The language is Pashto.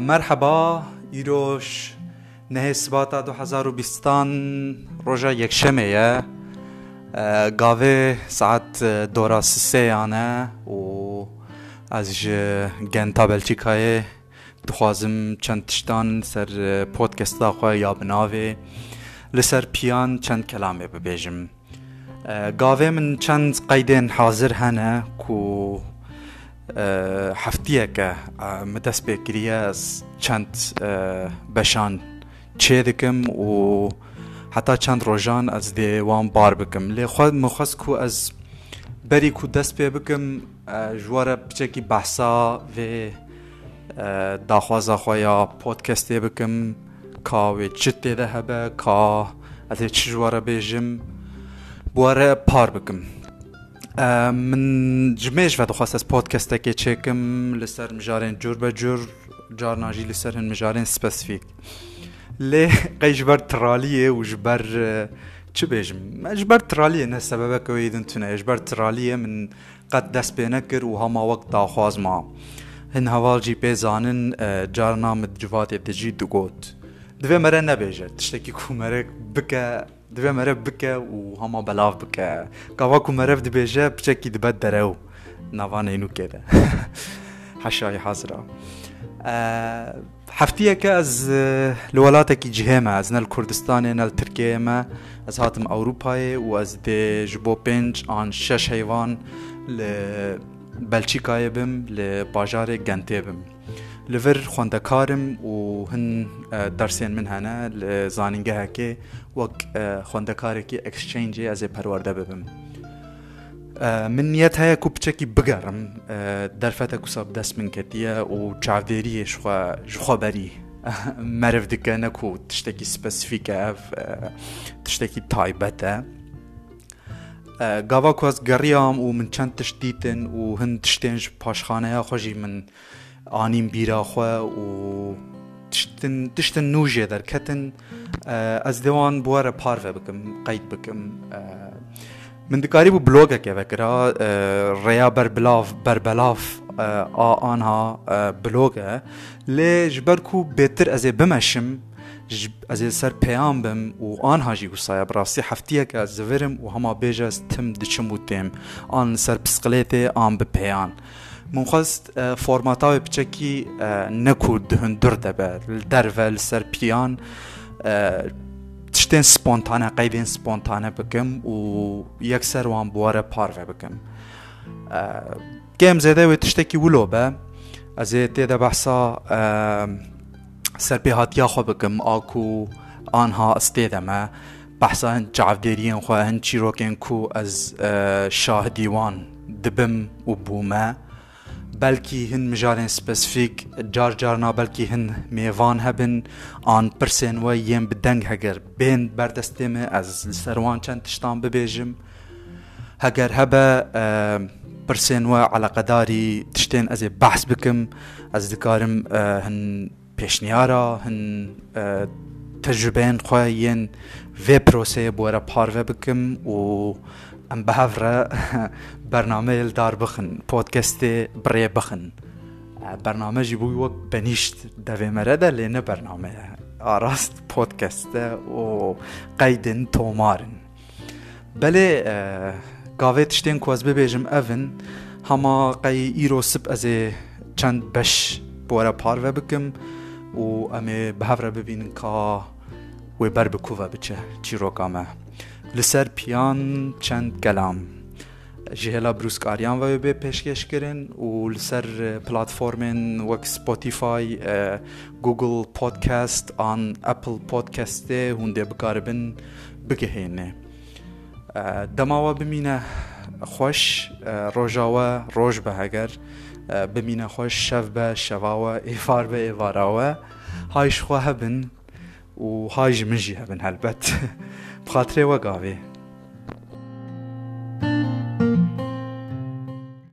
مرحبا ئیرۆش نهێ سباتا 2020 ڕۆژە یەکشەمەیە گاوێ سعات دۆرا سسەیانە و ئەس ji genta Belçikayê dixwazim çend tiştan ser podkesta xwe ya bi navê li ser piyan çend kelamê bibêjim. Gavê min çend qeydên hazir hene ku هەفتیە کە مەدەست پێکریە چەند بەشان چێ دکم و حتا چەند ڕۆژان ئەس دێوان بار بکەم لێ خۆت مخواست و ئەس بەری و دەست پێ بکەم ژوارە بچێکی بەسا وێ داخوازەخوایا پۆتکەستێ بکەم کاوێ چ تێدە هەبە کا ئەتێ چ ژوارە بێژم بوارە پار بکەم من جمێژ بە دەخواستە پۆتکەستەکێ چێکم لەسەر مژارێن جور بە جور جارناژی لەسەر هەن مژارێن سپەسفیک لێ قەیش بەر ترالیە و ji ber çi bêjim me ji ber traliye ne sebebekewê din tune ji ber traliye min qet dest pê nekir û hema wek daxwaz ma hin heval jî pê zanin carna min civatê dijî digot divê mere nebêje tiştekî ku merek bike دبێ مەرە بکە و هەما بەلاو بکە کاواکو مەرەف دبێژە بچێکی دبێت دەرە و ناوانەین و کێدە حەشای حەزرا. هەفتیەکە ئەس لە وڵاتێکی جهێمە ئەس نەل کوردستانێ نەل ترکێمە ئەس هاتم ئەوروپایە و ئەس دێژ بۆ پێنج ئان شەش هەیوان لە بەلچیکایە بم لە باژارێک گەنتێ بم لەڤر خوندەکارم و هەن دەرسێن من هەنە لە زانینگەهەکێ وەک خوندەکارێکی ئەکسچنجی ئەزێ پەروەەردە ببم. من نیەت هەیە و بچەکی بگەڕم دەرفەتە کوسە دەست من کردیە و چاودێریە ژخۆبەری مەرف دکە نەکو و تشتێکی سپەسفیکە تشتێکی تایبەتە. گاوا کۆز گەڕیام و من چەند تشتیتن و هەند تشتێنج پاشخانەیە خۆشی من anîm bîra xwe û tiştin nû jê derketin ez dê wan bi were parve bikim qeyt bikim min dikarî bû blogeke vekira rêya berbilav berbelav a anha blog e lê ji ber ku bêtir ez ê bimeşim ez ê ser peyam bim û anha jî wisaya birastî heftiyeke ez zivirim û hema bêje ez tim diçim û têm an ser pisqilêtê an bi peyan. من خواست فۆرماتاوێ بچەکی نەکو هندور دەبێ دەرڤە لەسەر پیان tiştên spontane qeydên spontane bikim û yekser wan buware parve bikim. Gem e, zêde wê tiştekî wilo be ez ê tê de behsa serpêhatiya xwe bikim a ku anha ez tê de me behsa hin çavdêriyên xwe hin çîrokên ku ez şahidî wan dibim û bû me بلکې هن مجارن سپسیفیک جار جارنا بلکې هن میوان هبن آن پرسن و یم بدنگ هگر بین بردستم از سروان چند تشتان ببیجم هگر هبه پرسن و علاقه داری تشتین از بحث بکم از دکارم هن پیشنیارا هن تجربین خواهین و پروسه بوره پارو بکم و ئەم بەهاڕە بەرنمەیل دار بخن پۆتکەستێ بڕێ بخن بەرنمەژی بووی وەک بەنیشت دەوێمەرەدە لێنە بەرنمەیە ئاراست پۆتکەستە و قەیدن تۆمارن بەلێ gavê tiştên ku ez bibêjim evin hema qey îro sip ez ê çend beş bore parve bikim û em ê bi hevre bibînin ka wê ber bi kuve biçe çîroka me. لسر پیان چند کلام جهلا بروسکاریان و به پیشکش کردن و لسر پلتفرمن وک سپوتیفای گوگل پودکاست آن اپل پودکاست هنده بکاربن بگهینه دماوە بمینە خۆش ڕۆژاوە ڕۆژ بە هەگەر بمینە خۆش شەف بە شەواوە ئێفار بە ئێواراوە هایشخوا هەبن و هاژ منژی هەبن هەلبەت. xatirê we